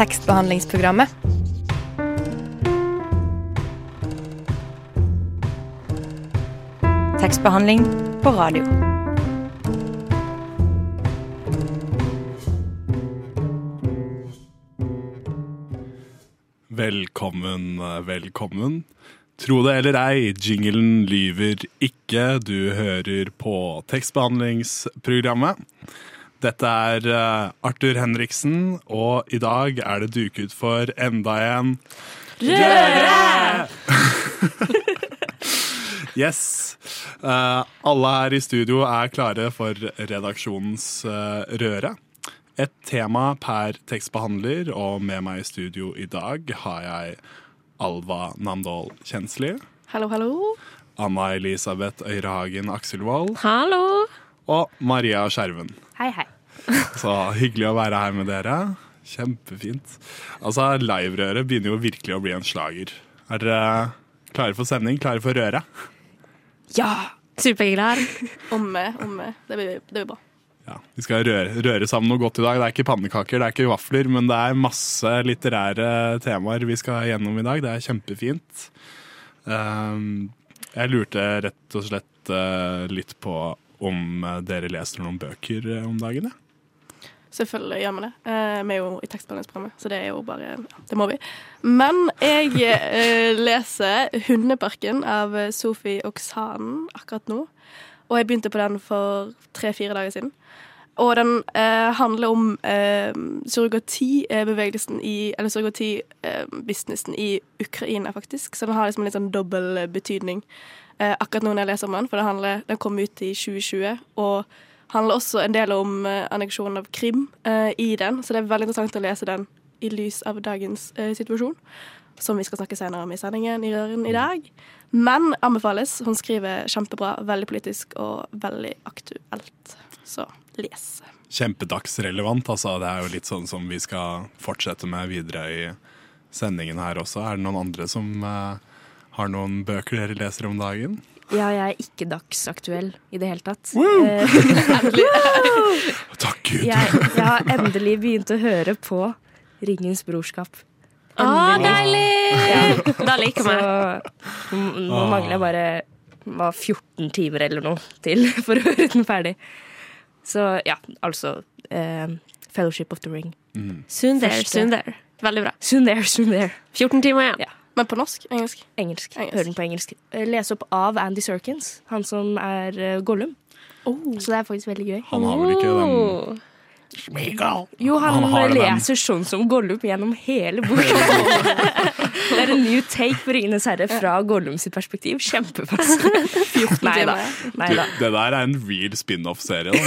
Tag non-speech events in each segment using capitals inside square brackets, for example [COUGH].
tekstbehandlingsprogrammet. Tekstbehandling på radio. Velkommen, velkommen. Tro det eller ei, jinglen lyver ikke. Du hører på tekstbehandlingsprogrammet. Dette er eh, Arthur Henriksen, og i dag er det duket for enda en Røre! [LAUGHS] yes. Uh, alle her i studio er klare for redaksjonens uh, Røre. Et tema per tekstbehandler, og med meg i studio i dag har jeg Alva Namdal Kjensli. Hallo, hallo. Anna Elisabeth Øyrehagen Akselvold. Hallo. Og Maria Skjerven. Hei, hei. [LAUGHS] Så hyggelig å være her med dere. Kjempefint. Altså, Liverøret begynner jo virkelig å bli en slager. Er dere klare for sending? Klare for røret? Ja! Superklar. [LAUGHS] Omme, omme. Det blir, det blir bra. Ja, Vi skal røre, røre, sammen noe godt i dag. Det er ikke pannekaker, det er ikke vafler, men det er masse litterære temaer vi skal gjennom i dag. Det er kjempefint. Um, jeg lurte rett og slett uh, litt på om dere leser noen bøker uh, om dagen? Ja? Selvfølgelig gjør vi det. Uh, vi er jo i tekstbehandlingsprogrammet, så det er jo bare Det må vi. Men jeg leser 'Hundeparken' av Sofie Oksanen akkurat nå. Og jeg begynte på den for tre-fire dager siden. Og den eh, handler om eh, surrogatibevegelsen i Eller surrogatibusinessen i Ukraina, faktisk. Så den har liksom litt sånn dobbel betydning eh, akkurat nå når jeg leser om den. For den, handler, den kom ut i 2020, og handler også en del om eh, anneksjonen av Krim eh, i den. Så det er veldig interessant å lese den i lys av dagens eh, situasjon. Som vi skal snakke senere om i sendingen i Røren i dag. Men anbefales. Hun skriver kjempebra, veldig politisk og veldig aktuelt. Så les. Kjempedagsrelevant, altså. Det er jo litt sånn som vi skal fortsette med videre i sendingen her også. Er det noen andre som uh, har noen bøker dere leser om dagen? Ja, jeg er ikke dagsaktuell i det hele tatt. [LAUGHS] Takk Gud! Jeg, jeg, har endelig begynt å høre på Ringens brorskap. Å, deilig! Ja. Da liker vi. Nå mangler jeg bare 14 timer eller noe til for å høre den ferdig. Så ja, altså uh, Fellowship of the Ring. Mm. Soon there, Første. soon there. Veldig bra. Soon there, soon there. 14 timer igjen. Ja. Men på norsk? Engelsk? Engelsk. engelsk. Hør den på engelsk. Eh, Les opp av Andy Serkins, han som er uh, Gollum. Oh. Så det er faktisk veldig gøy. Han har vel ikke den oh. Jo, han, han leser sånn som Gollum gjennom hele boka. [LAUGHS] det er en new take på 'Ringenes herre' fra Gollum sitt perspektiv. Kjempefascinerende. [LAUGHS] Nei da. Det der er en real spin-off-serie. [LAUGHS]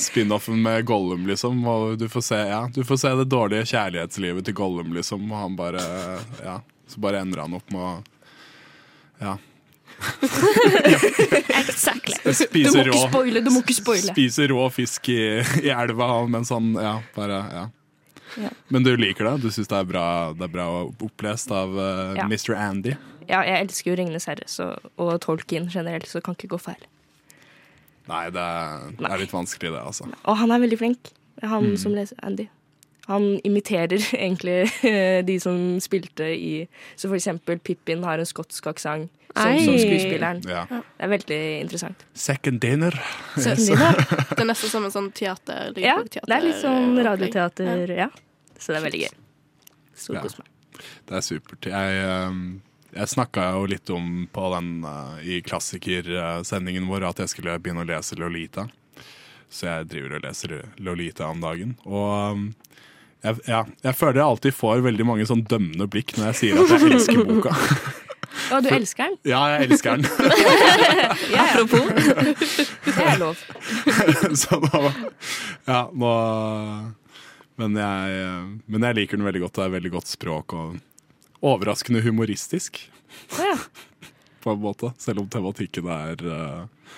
Spin-offen med Gollum, liksom. Og du får, se, ja, du får se det dårlige kjærlighetslivet til Gollum, liksom. Og han bare Ja, så bare ender han opp med å Ja [LAUGHS] exactly. du må ikke spoile, du må ikke spoile. Spiser rå fisk i, i elva, men han ja, bare ja. ja. Men du liker det? Du syns det, det, er bra opplest av uh, ja. Mr. Andy? Ja, jeg elsker jo 'Ringenes herre' og Tolkien generelt, så det kan ikke gå feil. Nei, det er, er litt vanskelig, det, altså. Og han er veldig flink, han mm. som leser Andy. Han imiterer [LAUGHS] egentlig de som spilte i Så for eksempel Pippin har en skotsk aksent som, som, skuespilleren. Ja. Det er veldig interessant. Second dinner. Second [LAUGHS] dinner. det er nesten som en sånn teater. Ja, det er litt sånn radioteater, ja. Så det er veldig gøy. Storkos meg. Det er supert. Jeg, um, jeg snakka jo litt om på den uh, i klassikersendingen vår at jeg skulle begynne å lese Lolita. Så jeg driver og leser Lolita om dagen. Og um, jeg, ja, jeg føler jeg alltid får veldig mange sånn dømmende blikk når jeg sier at jeg elsker [LAUGHS] boka. Å, du elsker den? Ja, jeg elsker den. [LAUGHS] ja, [LAUGHS] Apropos. Det er lov. Så nå Ja, nå men jeg, men jeg, liker den veldig godt. Det er veldig godt språk og overraskende humoristisk. Ja. På en måte. Selv om tematikken er uh,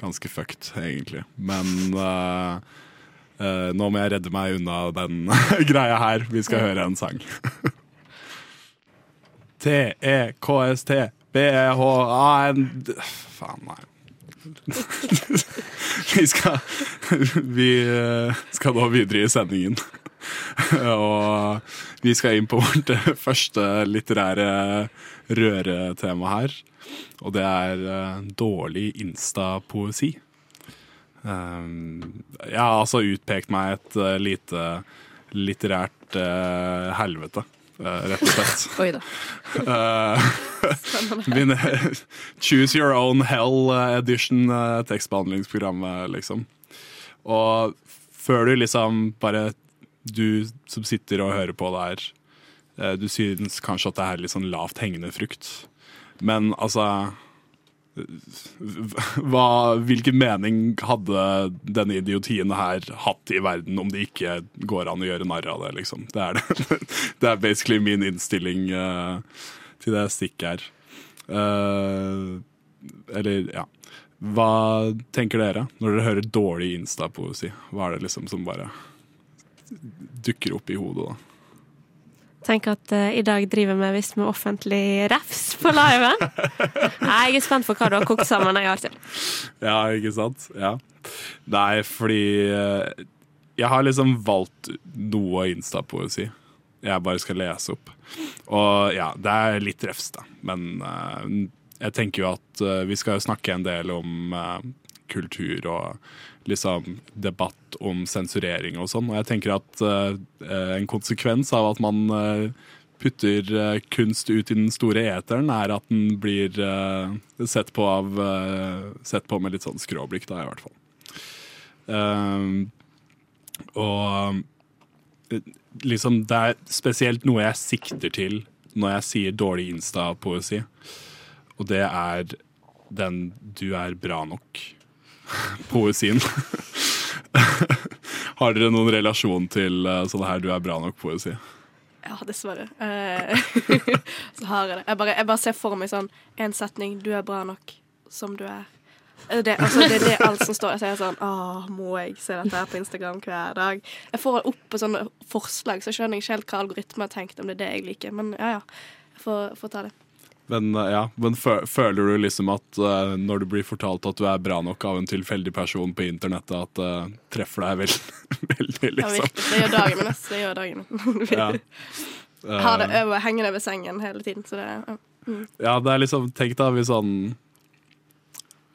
ganske fucked, egentlig. Men uh, uh, nå må jeg redde meg unna den [LAUGHS] greia her. Vi skal høre en sang. [LAUGHS] T-E-K-S-T-B-E-H-A-N Faen, nei. [LAUGHS] vi skal Vi eh, skal nå videre i sendingen. og vi skal inn på vårt første litterære røretema her. Og det er dårlig Insta-poesi. Um, jeg har altså utpekt meg et uh, lite litterært uh, helvete. Uh, rett og slett. [LAUGHS] Oi da. [LAUGHS] min [LAUGHS] Choose Your Own Hell edition tekstbehandlingsprogrammet, liksom. Og før du liksom bare Du som sitter og hører på det her, du synes kanskje at det er litt sånn lavt hengende frukt. Men altså hva, hvilken mening hadde denne idiotien her hatt i verden om det ikke går an å gjøre narr av det, liksom? Det er, det. [LAUGHS] det er basically min innstilling uh, til det stikket her. Uh, eller, ja. Hva tenker dere når dere hører dårlig Insta-poesi? Hva er det liksom som bare dukker opp i hodet, da? Tenk at uh, i dag driver vi visst med offentlig refs på liven. jeg er spent på hva du har kokt sammen. Jeg til. Ja, ikke sant? Ja. Nei, fordi uh, jeg har liksom valgt noe Insta-poesi jeg bare skal lese opp. Og ja, det er litt refs, da. Men uh, jeg tenker jo at vi skal snakke en del om kultur og liksom, debatt om sensurering og sånn. Og jeg tenker at uh, en konsekvens av at man uh, putter uh, kunst ut i den store eteren, er at den blir sett på, av, sett, på med litt sånn skråblikk, da, i hvert fall. og liksom det er spesielt noe jeg sikter til når jeg sier dårlig Insta-poesi, og det er den 'du er bra nok' poesien. [LAUGHS] har dere noen relasjon til uh, sånn her 'du er bra nok'-poesi? Ja, dessverre. Uh, [LAUGHS] så har jeg det. Jeg bare, jeg bare, ser for meg sånn en setning 'du er bra nok som du er'. Det, altså, det er alt som står. Jeg sier sånn Åh, må jeg se dette her på Instagram hver dag? Jeg får opp på sånne forslag, så skjønner jeg ikke helt hva algoritmen har tenkt, om det er det jeg liker. Men ja, ja. Jeg får ta det. Men, eh, ja, men føler du liksom at uh, når du blir fortalt at du er bra nok av en tilfeldig person på internettet, at det uh, treffer deg veld, [LAUGHS] veldig, liksom? Ja, Det gjør dagen min. Det gjør dagen min. [LAUGHS] ja. har det over, hengende over sengen hele tiden. Så det, ja. Mm. ja, det er liksom Tenk da hvis sånn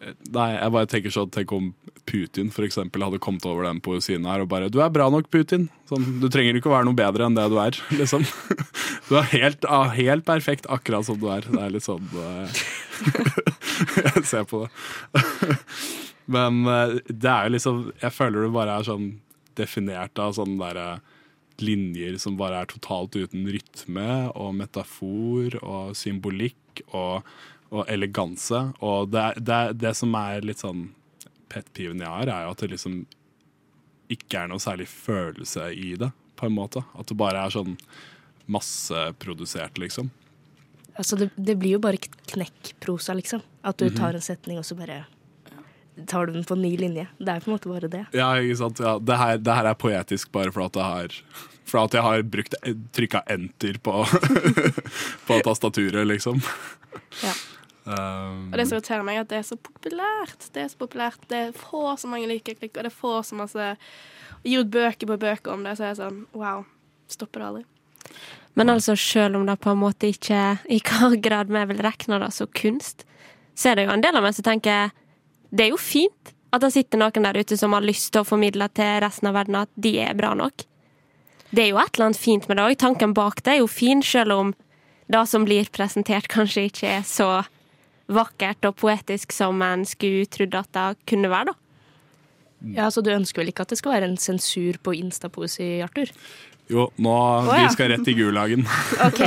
Nei, jeg bare tenker sånn Tenk om Putin for eksempel, hadde kommet over den poesien her og bare 'Du er bra nok, Putin'. Sånn, du trenger ikke å være noe bedre enn det du er, [LAUGHS] liksom. Du er helt, helt perfekt akkurat som du er. Det er litt sånn uh, [LAUGHS] Jeg ser på det. [LAUGHS] Men uh, det er jo liksom Jeg føler det bare er sånn definert av sånne derre linjer som bare er totalt uten rytme og metafor og symbolikk og og eleganse. Og det, det, det som er litt sånn pet-piven jeg har, er jo at det liksom ikke er noe særlig følelse i det, på en måte. At det bare er sånn masseprodusert, liksom. Altså, det, det blir jo bare knekkprosa, liksom. At du mhm. tar en setning, og så bare tar du den på ny linje. Det er på en måte bare det. Ja, ikke sant. Ja, det, her, det, her, er poetisk bare for at, har, for at jeg har brukt trykka enter på, [LAUGHS] på tastaturet, liksom. Ja. Um, og det som irriterer meg, er at det er så populært. Det er så populært. Det får så mange likeklikk og det får så masse Gir ut bøker på bøker om det, så er det sånn wow. Stopper det aldri. Men altså, selv om det på en måte ikke i hva grad vi vil regne det som kunst, så er det jo en del av meg som tenker det er jo fint at det sitter noen der ute som har lyst til å formidle til resten av verden at de er bra nok. Det er jo et eller annet fint med det òg. Tanken bak det er jo fin, selv om det som blir presentert, kanskje ikke er så vakkert og poetisk som en skulle trodd at det kunne være, da. Ja, Så du ønsker vel ikke at det skal være en sensur på instapoesi, Arthur? Jo, nå oh, ja. Vi skal rett i gulagen. [LAUGHS] ok.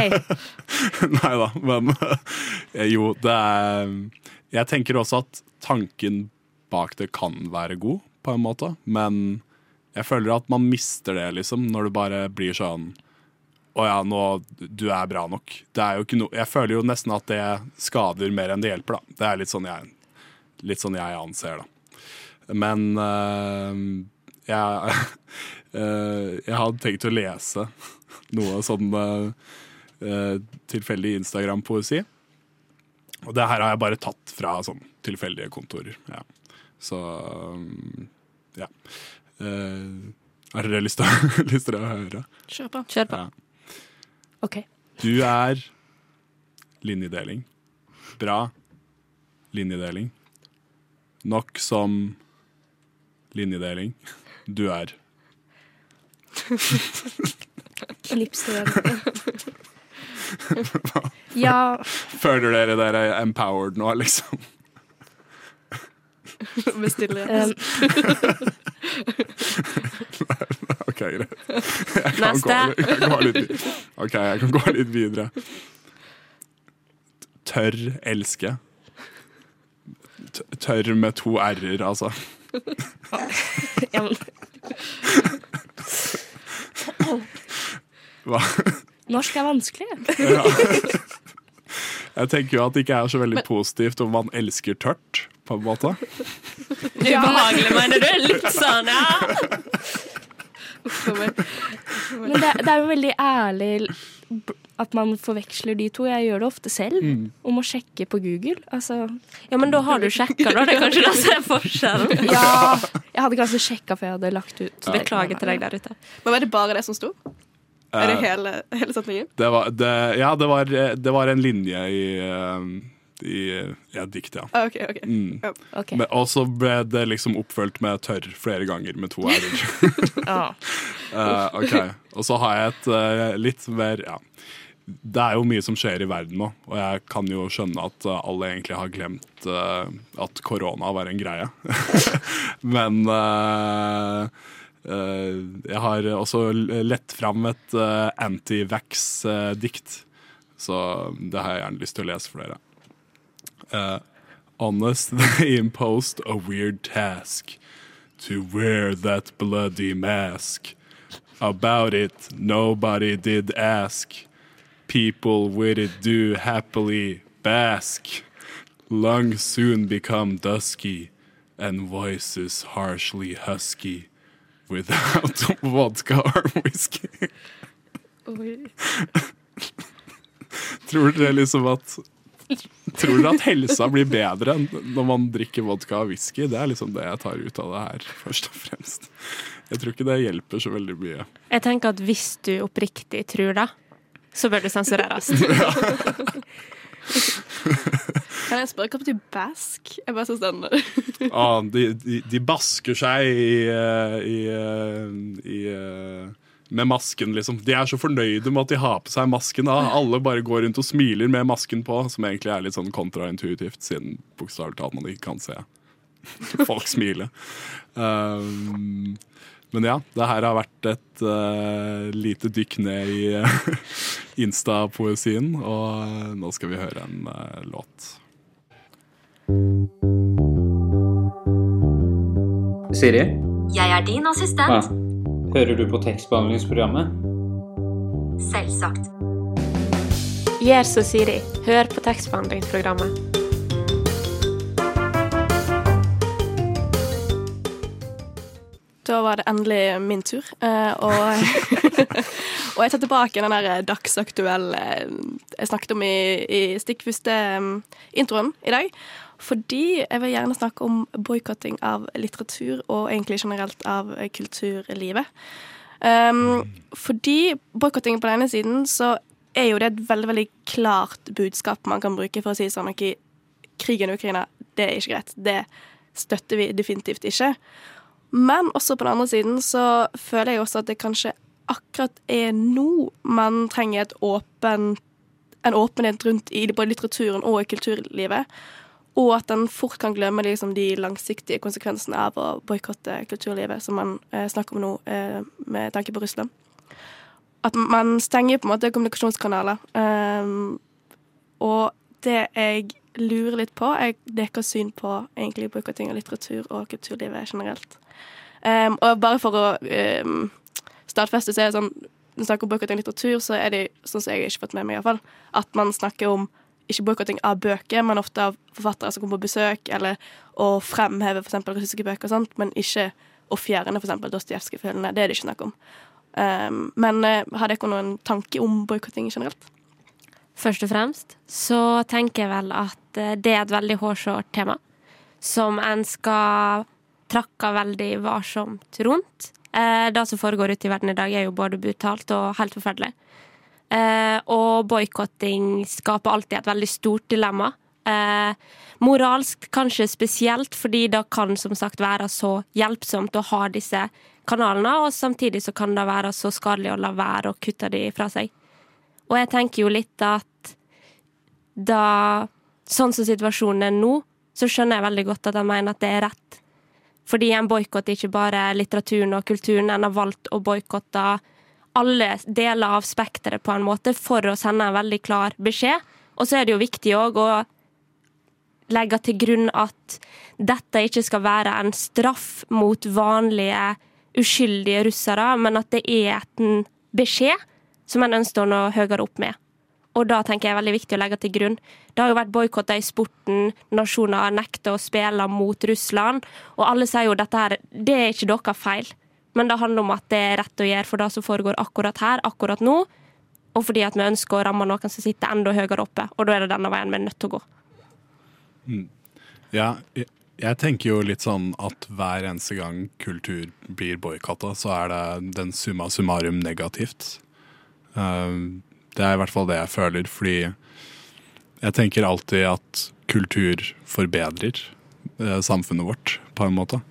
[LAUGHS] Nei da, men eh, jo, det er Jeg tenker også at tanken bak det kan være god, på en måte, men jeg føler at man mister det, liksom, når det bare blir sånn å ja, nå, du er bra nok. Det er jo ikke no, jeg føler jo nesten at det skader mer enn det hjelper, da. Det er litt sånn jeg, litt sånn jeg anser, da. Men uh, jeg, uh, [LAUGHS] jeg hadde tenkt å lese noe sånn uh, tilfeldig Instagram-poesi. Og det her har jeg bare tatt fra sånn tilfeldige kontorer. Ja. Så um, ja. Har dere lyst til, [LAUGHS] lyst til å høre? Kjør på. Kjør på. Ja. OK. Du er linjedeling. Bra linjedeling. Nok som linjedeling. Du er Knipstudenten. [LAUGHS] ja Føler dere dere er empowered nå, liksom? Bestille. um, [LAUGHS] [LAUGHS] OK, greit. [LAUGHS] Jeg kan, gå, jeg kan gå litt OK, jeg kan gå litt videre. Tørr elske. Tørr med to r-er, altså. [LAUGHS] [LAUGHS] Hva? Norsk er vanskelig. Jeg tenker jo at det ikke er så veldig positivt om man elsker tørt, på en måte. Ubehagelig, mener du? Litt sånn, ja. Men det, det er jo veldig ærlig at man forveksler de to. Jeg gjør det ofte selv. Om å sjekke på Google. Altså, Ja, men da har du sjekka, da. Det er kanskje det som er [LAUGHS] forskjellen. ja, jeg hadde kanskje sjekka før jeg hadde lagt ut. Beklager til deg der ute. Men var det bare det som sto? Er det Eh, hele, hele setningen? Det var, det, ja, det var, det var en linje i, eh, i ja, dikt, ja. Ah, OK. ok. Mm. Ok. Men- Og så ble det liksom oppfølgt med tørr flere ganger med to r-er. [LAUGHS] Ja. [LAUGHS] Eh, ok, Og så har jeg et uh, litt mer ja. Det er jo mye som skjer i verden nå, og jeg kan jo skjønne at eh, alle egentlig har glemt at korona var en greie. [LAUGHS] Men jeg har også lett fram et uh, antivax-dikt, så det har jeg gjerne lyst til å lese for dere. Eh, honest, [LAUGHS] they imposed a weird task to wear that bloody mask. About it, nobody did ask. People with it do happily bask. Lungs soon become dusky, and voices harshly husky. Without [LAUGHS] vodka or whiskey. [LAUGHS] Tror dere liksom at Tror dere at helsa blir bedre når man drikker vodka og whisky? Det er liksom det jeg tar ut av det her, først og fremst. Jeg tror ikke det hjelper så veldig mye. Jeg tenker at hvis du oppriktig tror det, så bør du sensureres. [LAUGHS] Kan jeg spørre hva betyr bask? Jeg bare syns den Ah, de, de, de basker seg i, i, i, eh, i eh, med masken, liksom. De er så fornøyde med at de har på seg masken. Da. Alle bare går rundt og smiler med masken på, som egentlig er litt sånn kontraintuitivt, siden bokstavelig talt man ikke kan se folk smile. Um, men ja, det her har vært et uh, lite dykk ned i uh, Insta-poesien, og eh, nå skal vi høre en uh, låt. Siri, Jeg er din ja. Hører du på tekstbehandlingsprogrammet? Selvsagt. Gjør som Siri. Hør på tekstbehandlingsprogrammet. Da var det endelig min tur. eh, og, [LAUGHS] og jeg tar tilbake den der dagsaktuelle jeg snakket om i, i stikkfførste um, introen i dag. Fordi jeg vil gjerne snakke om boikotting av litteratur, og egentlig generelt av eh, kulturlivet. Um, fordi boikotting på den ene siden, så er jo det et veldig veldig klart budskap man kan bruke for å si sånn at krigen i Ukraina, det er ikke greit. Det støtter vi definitivt ikke. Men også på den andre siden så føler jeg også at det kanskje akkurat er nå man trenger åpen, en åpenhet rundt i både litteraturen og i kulturlivet. Og at en fort kan glemme liksom, de langsiktige konsekvensene av å boikotte kulturlivet, som man eh, snakker om nå eh, med tanke på Russland. At man stenger på en måte kommunikasjonskanaler. Um, og det jeg lurer litt på, er deres syn på egentlig boikotting av litteratur og kulturlivet generelt. Um, og bare for å um, stadfeste, så er det sånn Når vi snakker om boikotting av litteratur, så er det sånn som jeg har ikke fått med meg, iallfall, at man snakker om ikke boikotting av bøker, men ofte av forfattere som kommer på besøk, eller å fremheve f.eks. russiske bøker og sånt, men ikke å fjerne f.eks. Dostojevskij-følgene. Det er det ikke snakk om. Um, men uh, har dere noen tanke om boikotting generelt? Først og fremst så tenker jeg vel at eh, det er et veldig hårsårt tema. Som en skal trakke veldig varsomt rundt. Eh, det som foregår ute i verden i dag, er jo både brutalt og helt forferdelig. Eh, og boikotting skaper alltid et veldig stort dilemma. Eh, moralsk kanskje spesielt, fordi det kan som sagt være så hjelpsomt å ha disse kanalene, og samtidig så kan det være så skadelig å la være å kutte de fra seg. Og jeg tenker jo litt at da Sånn som situasjonen er nå, så skjønner jeg veldig godt at jeg mener at det er rett. Fordi en boikott ikke bare litteraturen og kulturen. En har valgt å boikotte alle deler av spekteret på en måte for å sende en veldig klar beskjed. Og så er det jo viktig òg å legge til grunn at dette ikke skal være en straff mot vanlige uskyldige russere, men at det er en beskjed som en ønsker å nå høyere opp med. Og da tenker jeg er veldig viktig å legge til grunn. Det har jo vært boikotter i sporten, nasjoner nekta å spille mot Russland, og alle sier jo dette her, det er ikke deres feil. Men det handler om at det er rett å gjøre for det som foregår akkurat her, akkurat nå, og fordi at vi ønsker å ramme noen som sitter enda høyere oppe, og da er det denne veien vi er nødt til å gå. Mm. Ja, jeg, tenker jo litt sånn at hver eneste gang kultur blir boikotta, så er det den summa summarum negativt. Um, det er i hvert fall det jeg føler, fordi jeg tenker alltid at kultur forbedrer eh, samfunnet vårt, på en måte.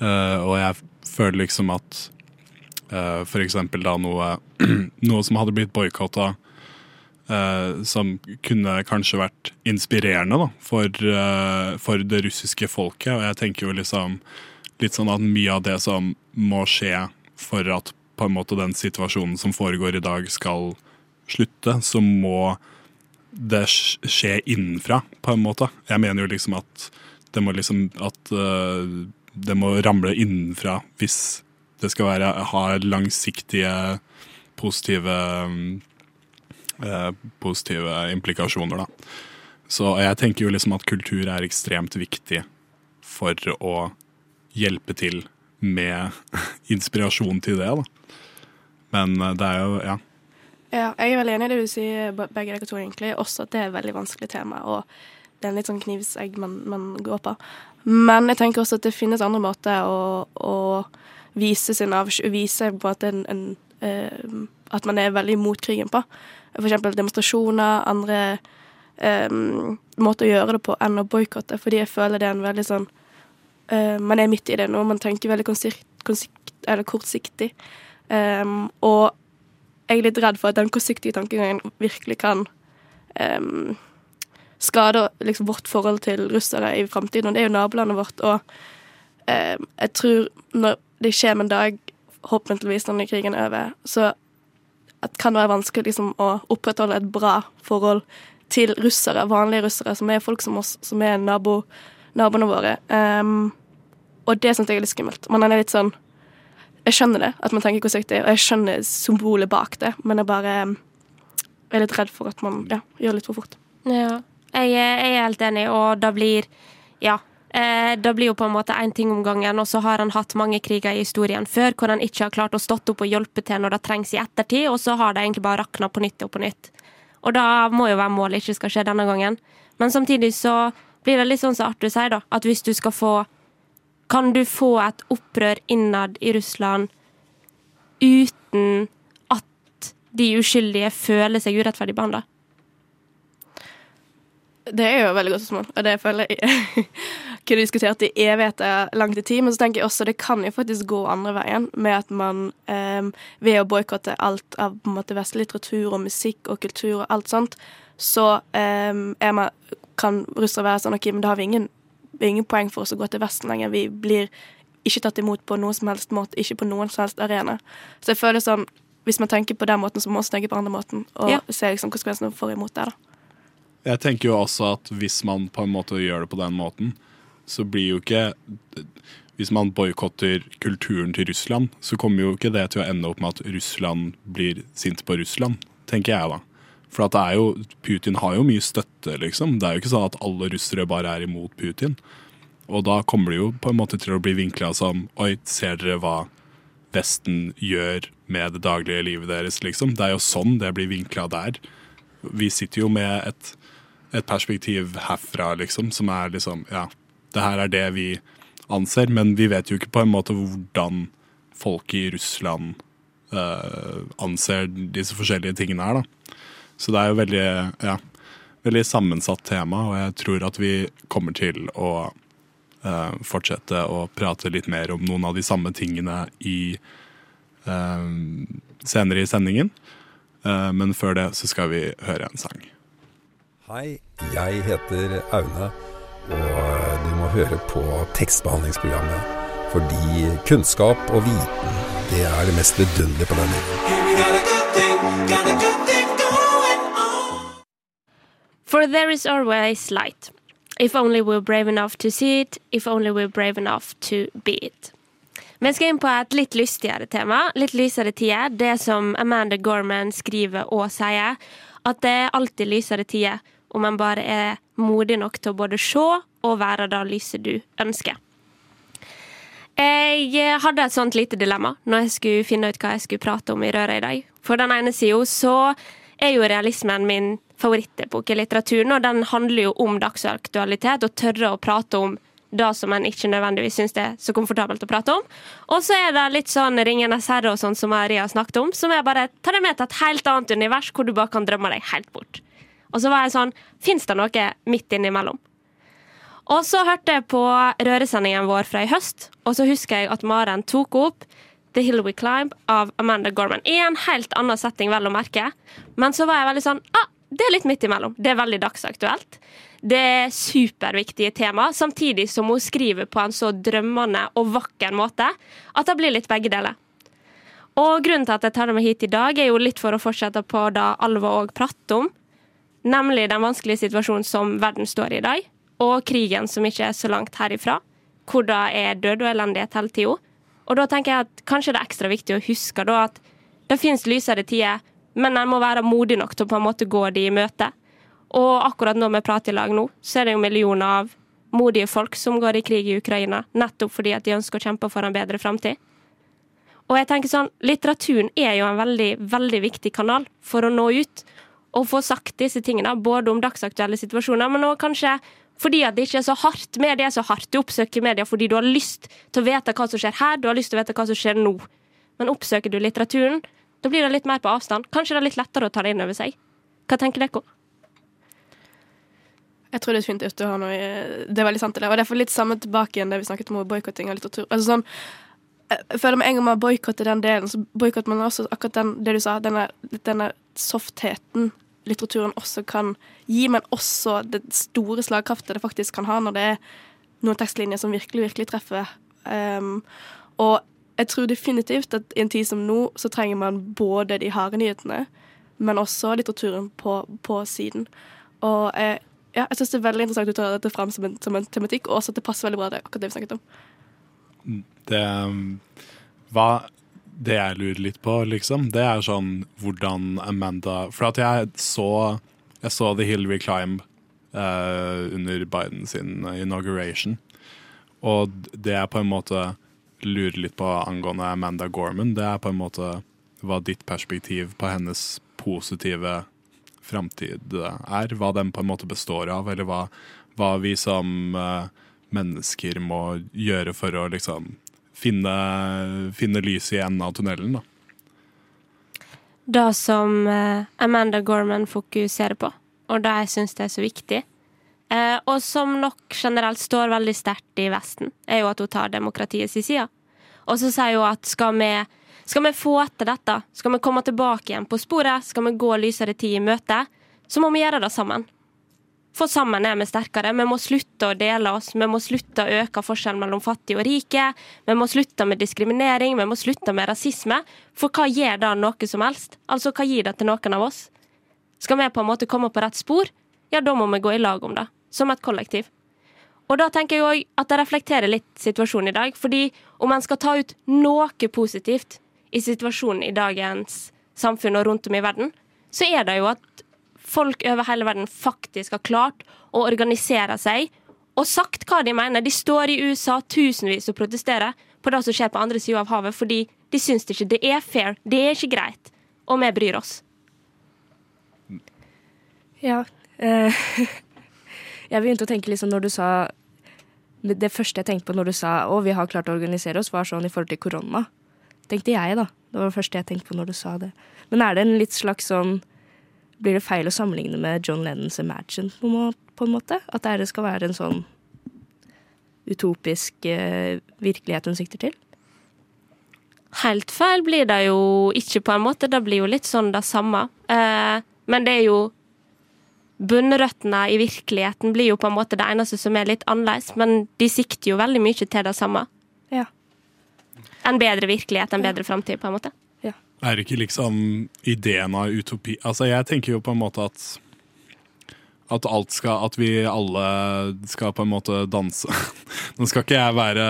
Eh, og jeg føler liksom at uh, for eksempel da noe, [CLEARS THROAT] noe som hadde blitt boikotta, uh, som kunne kanskje vært inspirerende da, for, uh, for det russiske folket. Og jeg tenker jo liksom litt sånn at mye av det som må skje for at på en måte den situasjonen som foregår i dag, skal slutte, så må det skje innenfra, på en måte. Jeg mener jo liksom at det må liksom at uh, det må ramle innenfra hvis det skal være, ha langsiktige positive uh, positive implikasjoner, da. Så jeg tenker jo liksom at kultur er ekstremt viktig for å hjelpe til med [LAUGHS] inspirasjon til det, da. Men eh, det er jo, ja. Ja, jeg er veldig enig i det du sier, begge dere to, egentlig. Også at det er et veldig vanskelig tema, og det er en litt sånn knivsegg man, man, går på. Men jeg tenker også at det finnes andre måter å, å vise sin avsky Vise på at, en, en, uh, at man er veldig imot krigen på. Eksempel demonstrasjoner, andre um, måter å gjøre det på enn å boikotte, fordi jeg føler det er en veldig sånn uh, Man er midt i det nå, man tenker veldig kortsiktig. Um, og jeg er litt redd for at den kortsiktige tankegangen virkelig kan um, skade liksom, vårt forhold til russere i framtiden. Og det er jo nabolandet vårt. Og eh, jeg tror når det kommer en dag, håpentligvis når krigen er over, så kan det være vanskelig liksom, å opprettholde et bra forhold til russere, vanlige russere, som er folk som oss, som er nabo, naboene våre. Um, og det syns jeg er litt skummelt. Man er litt sånn jeg skjønner det, at man tenker hvordan det er og jeg skjønner symbolet bak det, men jeg bare er litt redd for at man ja, gjør litt for fort. Ja, jeg, jeg er helt enig, og det blir Ja. Eh, det blir jo på en måte én ting om gangen, og så har han hatt mange kriger i historien før hvor han ikke har klart å stått opp og hjelpe til når det trengs i ettertid, og så har det egentlig bare rakna på nytt og på nytt. Og da må jo være målet ikke skal skje denne gangen. Men samtidig så blir det litt sånn som Arthur sier, da, at hvis du skal få kan du få et opprør innad i Russland uten at de uskyldige føler seg urettferdig behandla? Det er jo et veldig godt spørsmål, og det føler jeg [LAUGHS] kunne diskutert i evigheter langt i tid. Men så tenker jeg også det kan jo faktisk gå andre veien, med at man um, ved å boikotte alt av på en måte vestlig litteratur og musikk og kultur og alt sånt, så eh, man, kan russere være sånn OK, men da har vi ingen ingen poeng for oss å gå til Vesten lenger. Vi blir ikke tatt imot på noen som helst måte, ikke på noen som helst arena. Så jeg føler sånn, hvis man tenker på den måten, så må man også tenke på andre måten, og ja. se liksom konsekvensene for og imot det. da. Jeg tenker jo også at hvis man på en måte gjør det på den måten, så blir jo ikke Hvis man boikotter kulturen til Russland, så kommer jo ikke det til å ende opp med at Russland blir sint på Russland, tenker jeg da. For at det er jo, Putin har jo mye støtte, liksom. Det er jo ikke sånn at alle russere bare er imot Putin. Og da kommer det jo på en måte til å bli vinkla som Oi, ser dere hva Vesten gjør med det daglige livet deres, liksom? Det er jo sånn det blir vinkla der. Vi sitter jo med et, et perspektiv herfra, liksom, som er liksom Ja, det her er det vi anser, men vi vet jo ikke på en måte hvordan folk i Russland uh, anser disse forskjellige tingene her. Da. Så det er jo veldig, ja, veldig sammensatt tema, og jeg tror at vi kommer til å uh, fortsette å prate litt mer om noen av de samme tingene i, uh, senere i sendingen. men før det så skal vi høre en sang. Hei, jeg heter Aune, og du må høre på tekstbehandlingsprogrammet. Fordi kunnskap og viten, det er det mest vidunderlige på denne For there is always light. If only we're brave enough to see it, if only we're brave enough to be it. Vi skal inn på et litt lystigere tema, litt lysere tider. Det som Amanda Gorman skriver og sier, at det er alltid lysere tider om man bare er modig nok til å både se og være det lyset du ønsker. Jeg hadde et sånt lite dilemma når jeg skulle finne ut hva jeg skulle prate om i Røra i dag. For den ene sida så er jo realismen min favorittepok i litteraturen, og den handler jo om dagsaktualitet og tørre å prate om det som en ikke nødvendigvis syns det er så komfortabelt å prate om. Og så er det litt sånn Ringenes herre og sånn som Maria har snakket om, som er bare tar deg med til et helt annet univers hvor du bare kan drømme deg helt bort. Og så var jeg sånn Fins det noe midt innimellom? Og så hørte jeg på røresendingen vår fra i høst, og så husker jeg at Maren tok opp The Hill We Climb av Amanda Gorman. I en helt annen setting, vel å merke. Men så var jeg veldig sånn ah, det er litt midt imellom. Det er veldig dagsaktuelt. Det er superviktige tema, samtidig som hun skriver på en så drømmende og vakker måte at det blir litt begge deler. Og grunnen til at jeg tar det med hit i dag, er jo litt for å fortsette på det Alva òg prater om, nemlig den vanskelige situasjonen som verden står i i dag og krigen som ikke er så langt herifra, hvor det er død og elendighet hele tida. Og da tenker jeg at kanskje det er ekstra viktig å huske da at det finnes lysere tider, men en må være modig nok til å på en måte gå de i møte. Og akkurat når vi prater i lag nå, så er det jo millioner av modige folk som går i krig i Ukraina, nettopp fordi at de ønsker å kjempe for en bedre framtid. Og jeg tenker sånn, Litteraturen er jo en veldig, veldig viktig kanal for å nå ut og få sagt disse tingene, både om dagsaktuelle situasjoner, men òg kanskje fordi at det ikke er så hardt. Media er så hardt. Du oppsøker media fordi du har lyst til å vite hva som skjer her, du har lyst til å vite hva som skjer nå. Men oppsøker du litteraturen, da blir det litt mer på avstand. Kanskje det er litt lettere å ta det inn over seg. Hva tenker dere? Jeg tror det er fint at å ha noe Det er veldig sant, det. Og det er for litt samme tilbake igjen det vi snakket om boikotting av litteratur. Altså sånn, jeg føler med en gang man boikotter den delen, så boikotter man også akkurat den, det du sa, denne, denne softheten litteraturen også kan gi, men også det store slagkraftet det faktisk kan ha når det er noen tekstlinjer som virkelig, virkelig treffer. Um, og jeg tror definitivt at i en tid som nå, så trenger man både de harde nyhetene, men også litteraturen på, på siden. Og jeg, ja, jeg syns det er veldig interessant å ta dette fram som en, som en, tematikk, og også at det passer veldig bra det akkurat det vi snakket om. Det Hva det jeg lurer litt på, liksom, det er sånn hvordan Amanda For at jeg så, jeg så The Hill We Climb uh, under Biden sin inauguration. Og det jeg på en måte lurer litt på angående Amanda Gorman, det er på en måte hva ditt perspektiv på hennes positive framtid er. Hva den på en måte består av, eller hva, hva vi som uh, mennesker må gjøre for å liksom finne, finne lys i enden av tunnelen, da. Det som eh, Amanda Gorman fokuserer på, og det jeg syns er så viktig, eh, og som nok generelt står veldig sterkt i Vesten, er jo at hun tar demokratiets side. Og så sier hun at skal vi, skal vi få etter dette, skal vi komme tilbake igjen på sporet, skal vi gå lysere tid i møte, så må vi gjøre det sammen. For sammen er vi sterkere. Vi må slutte å dele oss. Vi må slutte å øke forskjellen mellom fattige og rike. Vi må slutte med diskriminering. Vi må slutte med rasisme. For hva gjør da noe som helst? Altså, hva gir det til noen av oss? Skal vi på en måte komme på rett spor, ja, da må vi gå i lag om det. Som et kollektiv. Og da tenker jeg òg at det reflekterer litt situasjonen i dag. Fordi om en skal ta ut noe positivt i situasjonen i dagens samfunn og rundt om i verden, så er det jo at folk over hele verden faktisk har klart å organisere seg og sagt hva de mener. De står i USA tusenvis og protesterer på det som skjer på andre sida av havet, fordi de syns det ikke det er fair, det er ikke greit, og vi bryr oss. Ja. Eh, [LAUGHS] jeg begynte å tenke liksom når du sa Det første jeg tenkte på når du sa å, vi har klart å organisere oss, var sånn i forhold til korona. tenkte jeg, da. Det var det første jeg tenkte på når du sa det. Men er det en litt slags sånn Blir det feil å sammenligne med John Lennons Imagine på, en måte? At det skal være en sånn utopisk eh, virkelighet hun sikter til? Helt feil blir det jo ikke, på en måte. Det blir jo litt sånn det samme. Eh, men det er jo Bunnrøttene i virkeligheten blir jo på en måte det eneste som er litt annerledes, men de sikter jo veldig mye til det samme. Ja. En bedre virkelighet, en bedre framtid, på en måte. Er ikke liksom ideen av utopi Altså, jeg tenker jo på en måte at at alt skal At vi alle skal på en måte danse. [LAUGHS] Nå skal ikke jeg være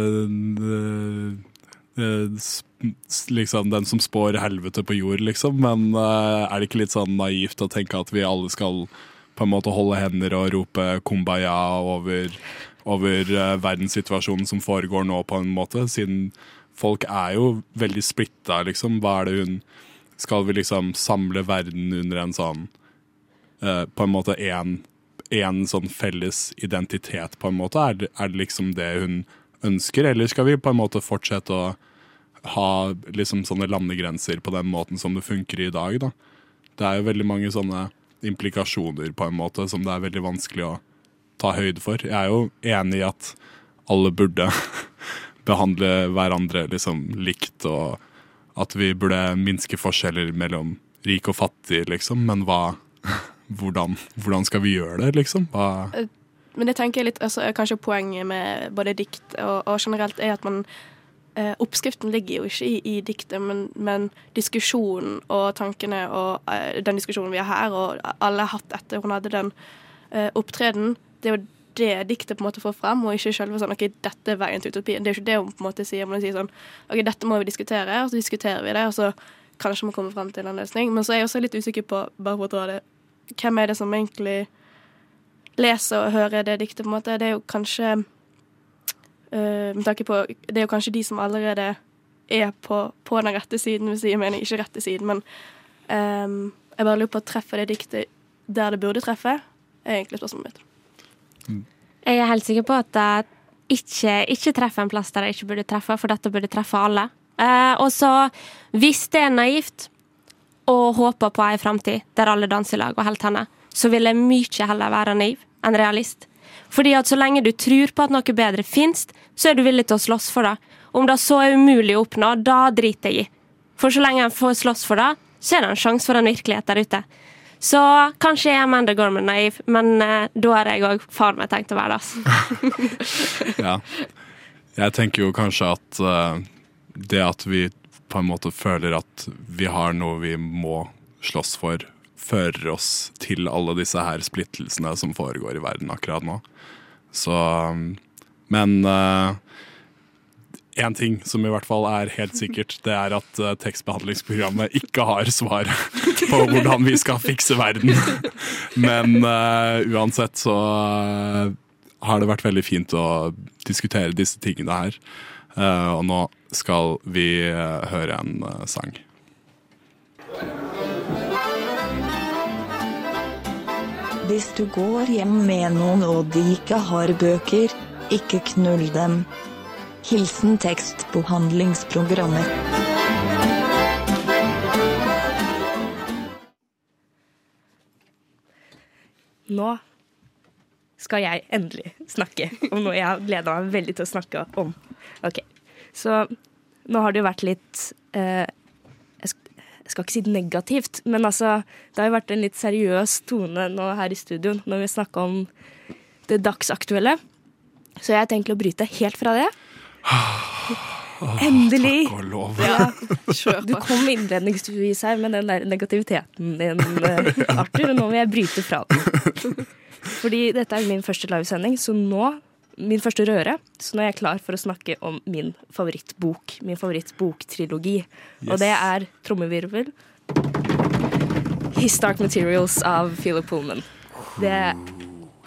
øh, øh, liksom den som spår helvete på jord, liksom, men øh, er det ikke litt sånn naivt å tenke at vi alle skal på en måte holde hender og rope 'kumbaya' over, over verdenssituasjonen som foregår nå, på en måte, siden folk er jo veldig splitta, liksom. Hva er det hun Skal vi liksom samle verden under en sånn uh, På en måte én sånn felles identitet, på en måte? Er det, er det liksom det hun ønsker, eller skal vi på en måte fortsette å ha liksom sånne landegrenser på den måten som det funker i dag, da? Det er jo veldig mange sånne implikasjoner, på en måte, som det er veldig vanskelig å ta høyde for. Jeg er jo enig i at alle burde [LAUGHS] behandle hverandre liksom likt, og at vi burde minske forskjeller mellom rik og fattig, liksom. Men hva [LAUGHS] hvordan, hvordan skal vi gjøre det, liksom? Hva Men det tenker jeg litt, altså, kanskje poenget med både dikt og, og generelt er at man eh, Oppskriften ligger jo ikke i, i diktet, men, men, diskusjonen og tankene og eh, den diskusjonen vi har her, og alle har hatt etter hun hadde den eh, opptreden, det er jo det diktet på en måte får frem, og ikke selve sånn OK, dette er veien til utopien. Det er jo ikke det hun på en måte sier, men hun sier sånn OK, dette må vi diskutere, og så diskuterer vi det, og så kanskje vi kommer frem til en løsning. Men så er jeg også litt usikker på, bare for å dra det, hvem er det som egentlig leser og hører det diktet, på en måte. Det er jo kanskje øh, med tanke på Det er jo kanskje de som allerede er på, på den rette siden, hvis jeg mener ikke rette siden, men øh, jeg bare lurer på å treffe det diktet der det burde treffe, er egentlig spørsmålet mitt. Jeg er helt sikker på at jeg ikke, ikke treffer en plass der jeg ikke burde treffe, for dette burde treffe alle. Eh, og så, hvis det er naivt å håpe på ei framtid der alle danser i lag og holder henne, så vil jeg mye heller være naiv enn realist. Fordi at så lenge du tror på at noe bedre finnes, så er du villig til å slåss for det. Om det så er umulig å oppnå, da driter jeg i. For så lenge en får slåss for det, så er det en sjanse for en virkelighet der ute. Så kanskje jeg er Amanda Gorman naiv, men uh, da har jeg òg far meg tenkt å være det. Altså. [LAUGHS] ja. Jeg tenker jo kanskje at uh, det at vi på en måte føler at vi har noe vi må slåss for, fører oss til alle disse her splittelsene som foregår i verden akkurat nå. Så Men uh, én ting som i hvert fall er helt sikkert, det er at uh, tekstbehandlingsprogrammet ikke har svar på hvordan vi skal fikse verden. Men uh, uansett så uh, har det vært veldig fint å diskutere disse tingene her. og nå skal vi høre en sang. Hvis du går hjem med noen og de ikke har bøker, ikke knull dem. Hilsen tekstbehandlingsprogrammer. Nå skal jeg endelig snakke om noe jeg har gleda meg veldig til å snakke om. Ok, Så nå har det jo vært litt eh, jeg, skal, ikke si negativt, men altså Det har jo vært en litt seriøs tone nå her i studio når vi snakker om det dagsaktuelle. Så jeg har tenkt å bryte helt fra det. Endelig! Takk og lov. Ja. Du kom innledningsvis her med den der negativiteten din, [LAUGHS] eh, Arthur, og nå vil jeg bryte fra den. Fordi dette er min første livesending, så nå min første røre, så nå er jeg klar for å snakke om min favorittbok. Min favorittboktrilogi. Yes. Og det er trommevirvel His Dark Materials av Philip Pullman. Det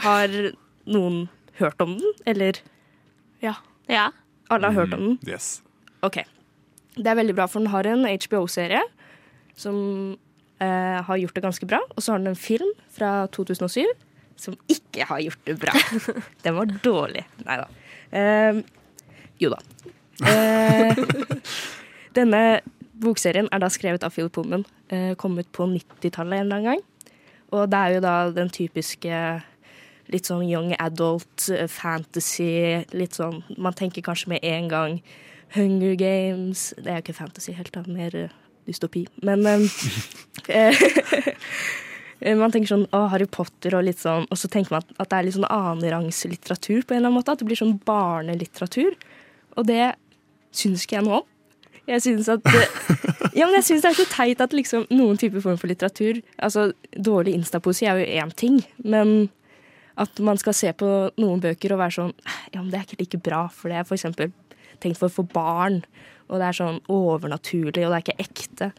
Har noen hørt om den, eller? Ja. Ja. Alle har hørt om den? Mm, yes. Ok. Det er veldig bra, for den har en HBO-serie som eh, har gjort det ganske bra. Og så har den en film fra 2007 som ikke har gjort det bra. [LAUGHS] den var dårlig. Nei da. Eh, jo da. Eh, [LAUGHS] Denne bokserien er da skrevet av Philip Pullman. Eh, kom ut på 90-tallet en eller annen gang. Og det er jo da den typiske litt sånn young adult eh, fantasy. Litt sånn Man tenker kanskje med en gang Hunger Games. Det er jo ikke fantasy helt, da. Mer eh, dystopi. Men [LAUGHS] eh, man tenker sånn å, Harry Potter og litt sånn, og så tenker man at, det er litt sånn annenrangs litteratur på en eller annen måte. At det blir sånn barnelitteratur. Og det syns ikke jeg noe om. Jeg syns at [LAUGHS] Ja, men jeg syns det er så teit at liksom noen typer form for litteratur Altså, dårlig instapoesi er jo én ting, men at man skal se på noen bøker og være sånn Ja, men det er ikke like bra, for det er eksempel tenkt for, for barn. Og det er sånn overnaturlig, og det er ikke ekte.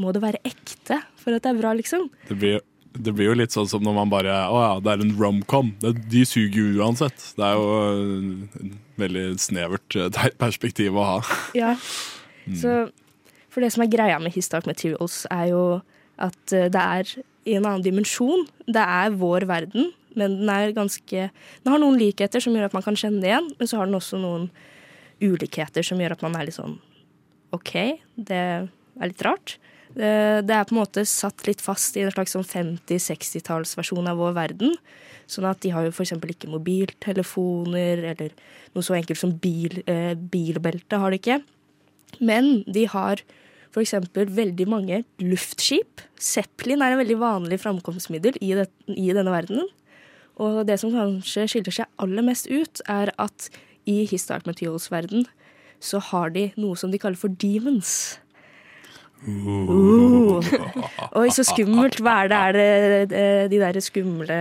Må det være ekte for at det er bra, liksom? Det blir, det blir jo litt sånn som når man bare Å ja, det er en romcom. Det- De suger jo uansett. Det er jo et veldig snevert eh, perspektiv å ha. [LAUGHS] Ja. Så For det som er greia med His Dark Materials, er jo at eh, det er i en annen dimensjon. Det er vår verden, men den er ganske Den har noen likheter som gjør at man kan kjenne det igjen, men så har den også noen ulikheter som gjør at man er litt sånn OK, det er litt rart. Det, det er på en måte satt litt fast i en slags sånn 50-60-tallsversjon av vår verden. Sånn at de har jo f.eks. ikke mobiltelefoner, eller noe så enkelt som bil, eh, bilbelte har de ikke. Men de har f.eks. veldig mange luftskip. Zeppelin er en veldig vanlig framkomstmiddel i, det, i denne verdenen. Og det som kanskje skiller seg aller mest ut, er at i His Dark Materials-verden så har de noe som de kaller for demons. Uh. Oi, så skummelt. Hva er det? Er det eh, de derre skumle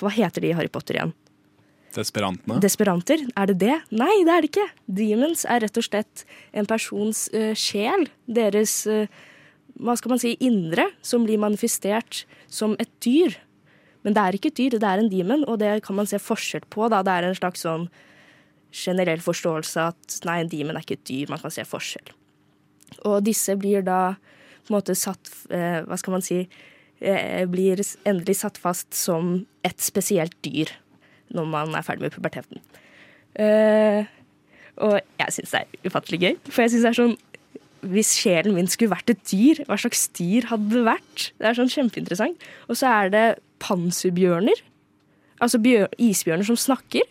Hva heter de i Harry Potter igjen? Desperantene. Desperanter? Er det det? Nei, det er det ikke. Demons er rett og slett en persons uh, sjel. Deres uh, hva skal man si, indre, som blir manifestert som et dyr. Men det er ikke et dyr, det er en demon, og det kan man se forskjell på. Da. Det er en slags sånn generell forståelse at nei, en demon er ikke et dyr, man kan se forskjell. Og disse blir da på en måte satt eh, Hva skal man si eh, Blir endelig satt fast som et spesielt dyr når man er ferdig med puberteten. Eh, og jeg syns det er ufattelig gøy, for jeg syns det er sånn hvis sjelen min skulle vært et dyr, hva slags dyr hadde det vært? Det er sånn kjempeinteressant. Og så er det panserbjørner. Altså bjør, isbjørner som snakker.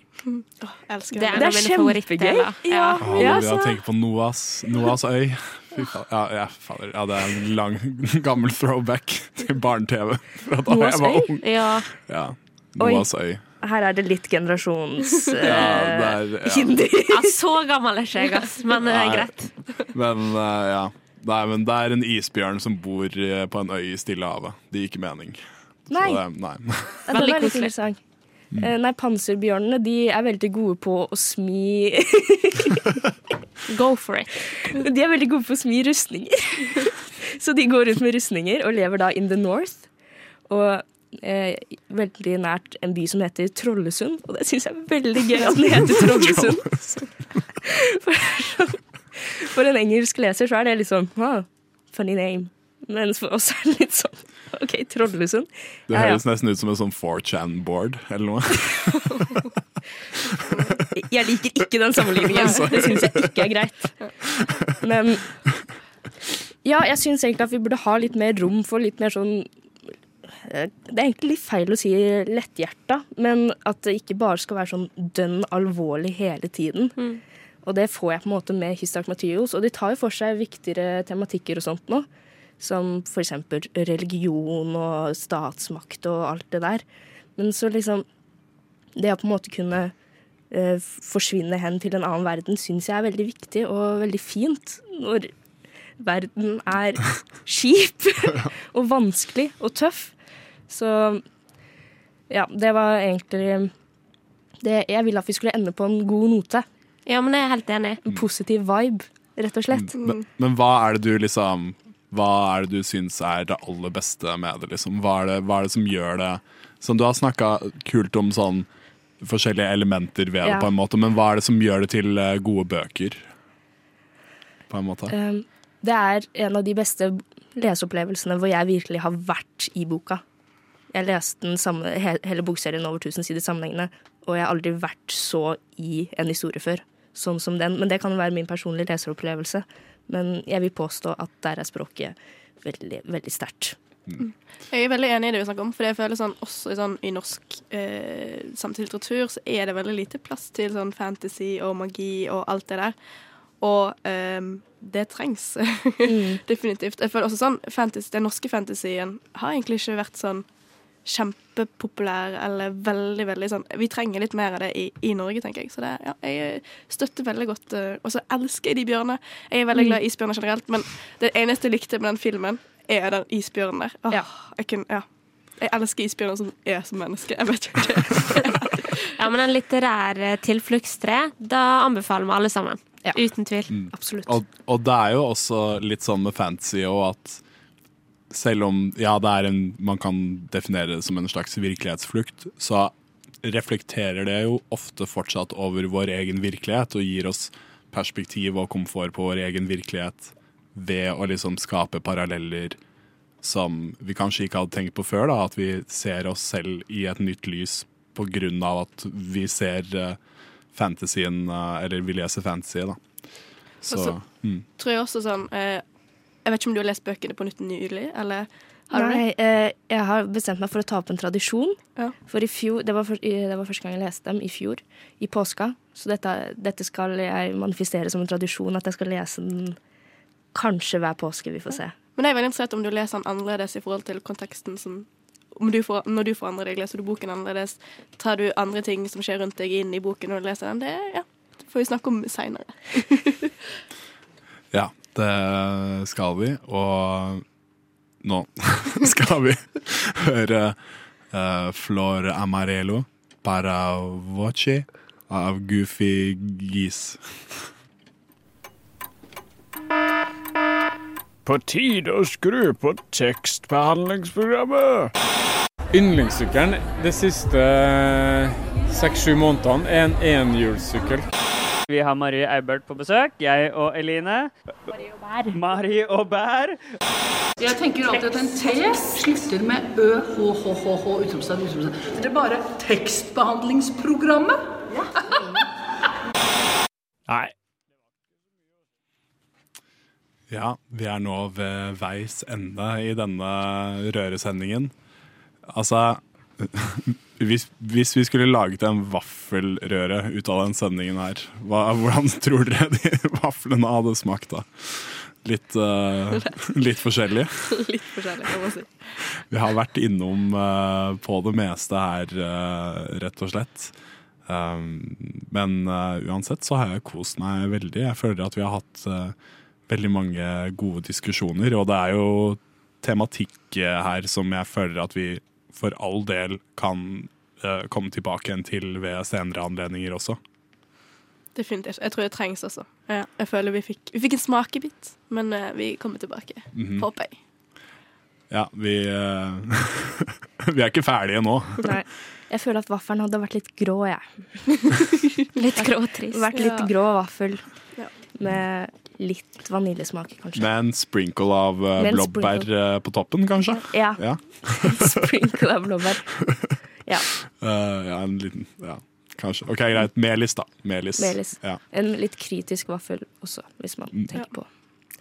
Elsker Det er Det er kjempegøy. Ja, Å, ja, jeg tenker på Noas, Noas øy. Ja, ja, fader. ja, det er en lang, [LAUGHS] gammel throwback til barne-TV fra da Noahs jeg var øy? ung. Ja. Ja, Oi. Noas øy. her er det litt generasjons [LAUGHS] Ja, eh, ja. hinder. ja, så gammel er ikke jeg, ass. Men det er greit. Men uh, ja. Nei, men det er en isbjørn som bor eh, på en øy i Stillehavet. Det gir ikke mening. Så Nei. [LAUGHS] det, nei. Ja, den Veldig koselig. Sang. Mm. Nei, panserbjørnene de er veldig gode på å smi [LAUGHS] Go for it. De er veldig gode på å smi rustninger. [LAUGHS] Så de går rundt med rustninger og lever da in the north. Og eh, veldig nært en by som heter Trollesund. Og det syns jeg er veldig gøy at den heter Trollesund. For, for en engelsk leser så er det litt sånn ah, funny name. Mens for oss er det litt sånn [LAUGHS] OK, Trollesund. Det Ja, ja. høres nesten ut som en sånn 4chan-board eller noe. [LAUGHS] Jeg liker ikke den sammenligningen. [LAUGHS] Det syns jeg ikke er greit. Men ja, jeg syns egentlig at vi burde ha litt mer rom for litt mer sånn eh, Det er egentlig litt feil å si letthjerta, men at det ikke bare skal være sånn dønn alvorlig hele tiden. Og det får jeg på en måte med Hystak Dark og de tar jo for seg viktigere tematikker og sånt nå. Som eksempel religion og statsmakt og alt det der. Men så liksom Det å på en måte kunne eh, forsvinne hen til en annen verden, syns jeg er veldig viktig og veldig fint. Når verden er [LAUGHS] skip [LAUGHS] og vanskelig og tøff. Så ja, det var egentlig det Jeg ville at vi skulle ende på en god note. Ja, men jeg er helt enig. En positiv vibe, rett og slett. Men, men hva er det du liksom Hva er det du syns er det aller beste med det? liksom? Hva er det, hva er det som gjør det Sånn, Du har snakka kult om sånn forskjellige elementer ved det, på en måte, men hva er det som gjør det til eh, gode bøker? På en måte. Um, det er en av de beste leseopplevelsene hvor jeg virkelig har vært i boka. Jeg leste den samme, hele bokserien over 1000 sider sammenhengende, og jeg har aldri vært så i en historie før. sånn som den. Men det kan være min personlige leseropplevelse. Men jeg vil påstå at der er språket veldig, veldig sterkt. Mm. Jeg er veldig enig i det vi snakker om, for jeg føler sånn, også sånn, i norsk eh, samtidslitteratur så er det veldig lite plass til sånn fantasy og magi og alt det der. Og eh, det trengs [LAUGHS] mm. definitivt. Jeg føler også sånn fantasy, Den norske fantasien har egentlig ikke vært sånn kjempepopulær eller veldig, veldig sånn Vi trenger litt mer av det i, i Norge, tenker jeg. Så det, ja, jeg støtter veldig godt uh, Og så elsker jeg de bjørnene. Jeg er veldig mm. glad i isbjørner generelt, men det eneste jeg likte med den filmen, er den isbjørnen der. Åh, ja. Jeg, kun, ja. jeg elsker isbjørner som er som menneske. Jeg vet ikke [LAUGHS] ja, men en litterær tilfluktstre, da anbefaler vi alle sammen. Ja. Uten tvil. Mm. Absolutt. Og, og, det er jo også litt sånn med fantasy og at selv om ja, det er en, man kan definere det som en slags virkelighetsflukt, så reflekterer det jo ofte fortsatt over vår egen virkelighet og gir oss perspektiv og komfort på vår egen virkelighet ved å liksom skape paralleller som vi kanskje ikke hadde tenkt på før. da, At vi ser oss selv i et nytt lys på grunn av at vi ser fantasyen, fantasien, uh, eller vi leser fantasy. da. Så, så mm. tror jeg også sånn uh, jeg vet ikke om du har lest bøkene på nytt nylig? Eller har Nei, eh, jeg har bestemt meg for å ta opp en tradisjon. Ja. For i fjor, det var, for, det var, første gang jeg leste dem, i fjor. I påska. Så dette, dette, skal jeg manifestere som en tradisjon, at jeg skal lese den kanskje hver påske. Vi får se. Men jeg er veldig interessert om du leser den annerledes i forhold til konteksten som du får, når du forandrer deg, leser du boken annerledes? Tar du andre ting som skjer rundt deg, inn i boken når du leser den? Det, ja, får vi snakke om seinere. [LAUGHS] ja. Det skal vi. Og nå [LAUGHS] skal vi høre uh, Flor Amarelo, Para Voce av Goofy Gis. På tide å skru på tekstbehandlingsprogrammet. Yndlingssykkelen de siste seks-sju månedene er en enhjulssykkel. Vi har Marie Eibert på besøk. Jeg og Eline. Marie og Bær. Marie og Bær. Jeg tenker alltid at en T slutter med ø, h, h, h, h, utropstegn, utropstegn. Det er bare tekstbehandlingsprogrammet. Ja. [LAUGHS] Nei. Ja, vi er nå ved veis ende i denne røresendingen. Altså [LAUGHS] hvis, hvis, vi skulle laget en vaffelrøre ut av den sendingen her, hva, hvordan tror dere de [LAUGHS] vaflene hadde smakt da? Litt, uh, litt forskjellig? [LAUGHS] litt forskjellig, kan man si. Vi har vært innom uh, på det meste her, uh, rett og slett. Um, men uansett så har jeg kost meg veldig. Jeg føler at vi har hatt veldig mange gode diskusjoner, og det er jo tematikk her som jeg føler at vi for all del kan uh, komme tilbake igjen til ved senere anledninger også. Definitivt. Jeg tror det trengs også. Ja, jeg føler vi fikk, vi fikk en smakebit, men uh, vi kommer tilbake. Mm -hmm. Håper jeg. Ja, vi uh, [LAUGHS] Vi er ikke ferdige nå. Nei. Jeg føler at vaffelen hadde vært litt grå, jeg. [LAUGHS] litt grå og trist. Vært litt grå vaffel. Ja. Med litt vaniljesmak, kanskje. Med en sprinkle av uh, blåbær uh, på toppen, kanskje? Ja. ja. [LAUGHS] sprinkle av blåbær. [LAUGHS] Ja. Uh, ja, en liten Ja, kanskje. OK, greit. Melis, da. Melis. Melis. Ja. En litt kritisk vaffel også, hvis man tenker tenker på.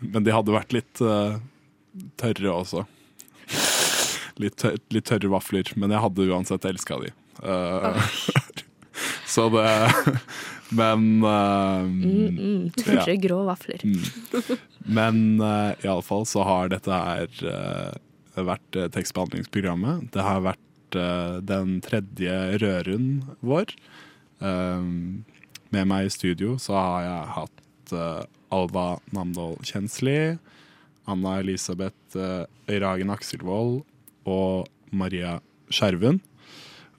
Men de hadde vært litt tørre også. [LAUGHS] Litt, tør litt, tørre vafler. Men jeg hadde uansett elska de. Så det [LAUGHS] men uh, mm, mm, Tørre, ja. grå vafler. Mm. Men uh, iallfall så har dette her uh, vært uh, tekstbehandlingsprogrammet. Det har vært den tredje røren vår. med meg i studio så har jeg hatt Alva Namdal Kjensli, Anna Elisabeth Øyragen Akselvold og Maria Skjerven.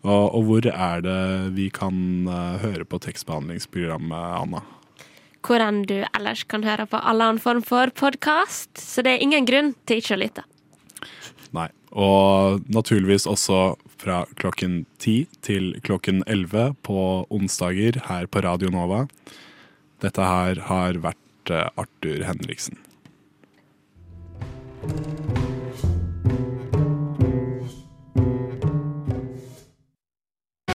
Og, og, hvor er det vi kan eh, høre på tekstbehandlingsprogrammet, Anna? Hvor enn du ellers kan høre på alle annen form for podkast, så det er ingen grunn til ikke å lytte. Nei. Og naturligvis også fra klokken ti til klokken elleve på onsdager her på Radio Nova. Dette her har vært eh, Arthur Henriksen. thank